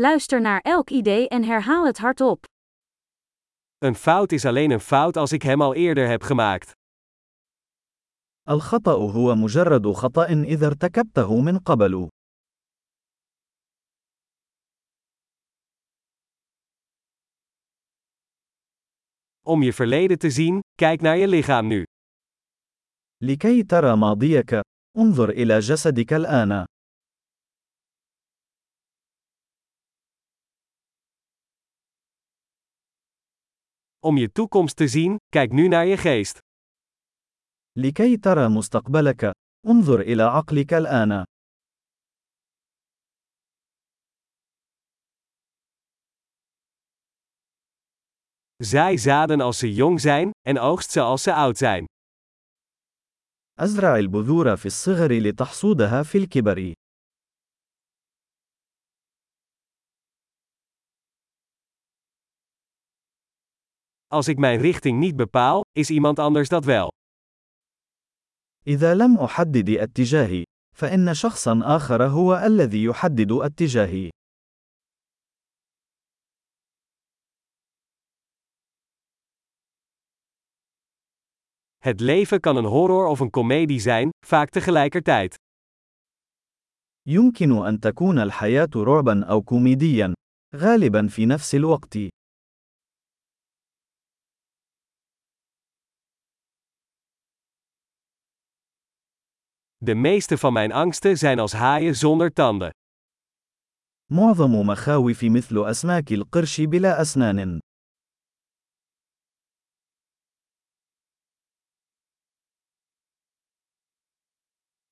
Luister naar elk idee en herhaal het hardop. Een fout is alleen een fout als ik hem al eerder heb gemaakt. الخطأ هو مجرد خطأ إذا ارتكبته من قبل. Om je verleden te zien, kijk naar je lichaam nu. لكي ترى ماضيك، انظر إلى جسدك الآن. Om je toekomst te zien, kijk nu naar je geest. لكي ترى مستقبلك، انظر إلى عقلك الآن. Zaai zaden als ze jong zijn, en oogst ze als ze oud zijn. أزرع البذور في الصغر لتحصودها في الكبر. Als ik mijn richting niet bepaal, is iemand anders dat wel. إذا لم أحدد اتجاهي، فإن شخصا آخر هو الذي يحدد اتجاهي. Het leven kan een horror of een komedie zijn, vaak tegelijkertijd. يمكن أن تكون الحياة رعبا أو كوميديا، غالبا في نفس الوقت. De meeste van mijn angsten zijn als haaien zonder tanden. معظم مخاوفي مثل أسماك القرش بلا أسنان.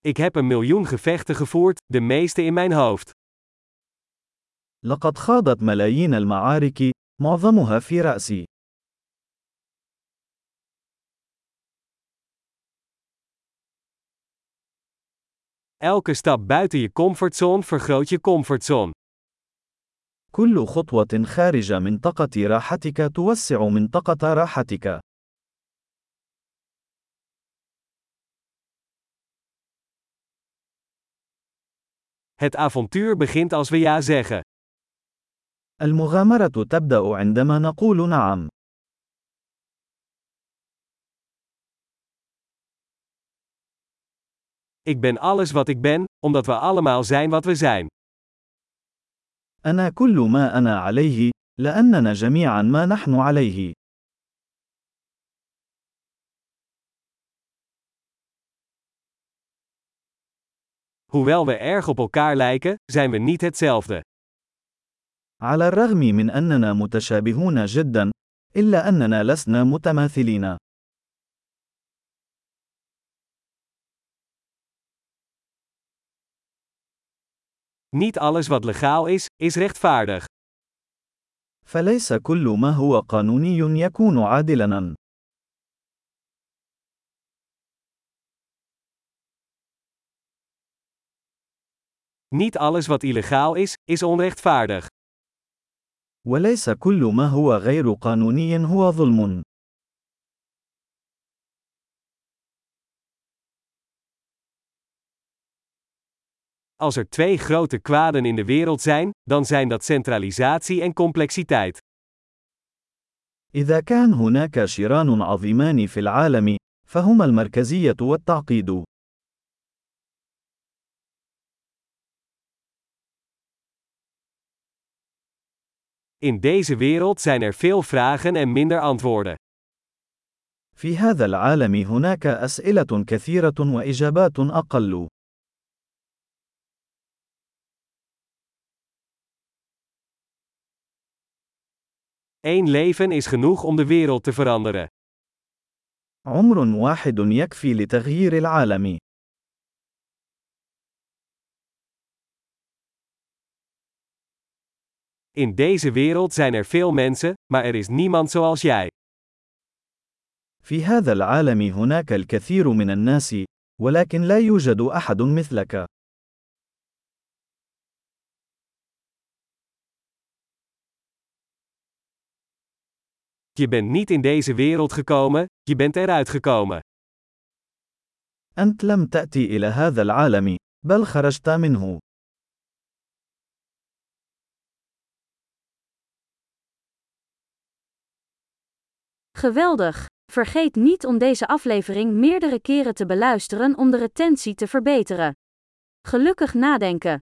Ik heb een miljoen gevechten gevoerd, de meeste in mijn hoofd. لقد خاضت ملايين المعارك، معظمها في رأسي. Elke stap buiten je comfortzone vergroot je comfortzone. كل خطوة خارج منطقة راحتك توسع منطقة راحتك. Het avontuur begint als we ja zeggen. المغامرة تبدأ عندما نقول نعم. Ik ben alles wat ik ben, omdat we allemaal zijn wat we zijn. أنا كل ما أنا عليه، لأننا جميعا ما نحن عليه. Hoewel we erg op elkaar lijken, zijn we niet hetzelfde. على الرغم من أننا متشابهون جدا، إلا أننا لسنا متماثلين. Niet alles wat legaal is, is rechtvaardig. فليس كل ما هو قانوني يكون عادلاً. Niet alles wat illegaal is, is onrechtvaardig. وليس كل ما هو غير قانوني هو ظلم. Als er twee grote kwaden in de wereld zijn, dan zijn dat centralisatie en complexiteit. إذا كان هناك شران عظيمان في العالم، فهما المركزية والتعقيد. In deze wereld zijn er veel vragen en minder antwoorden. في هذا العالم هناك أسئلة كثيرة وإجابات أقل. Eén leven is genoeg om de wereld te veranderen. عمر واحد يكفي لتغيير العالم. In deze wereld zijn er veel mensen, maar er is niemand zoals jij. في هذا العالم هناك الكثير من الناس، ولكن لا يوجد أحد مثلك. Je bent niet in deze wereld gekomen, je bent eruit gekomen. أنت لم إلى هذا العالم، بل خرجت منه. Geweldig! Vergeet niet om deze aflevering meerdere keren te beluisteren om de retentie te verbeteren. Gelukkig nadenken!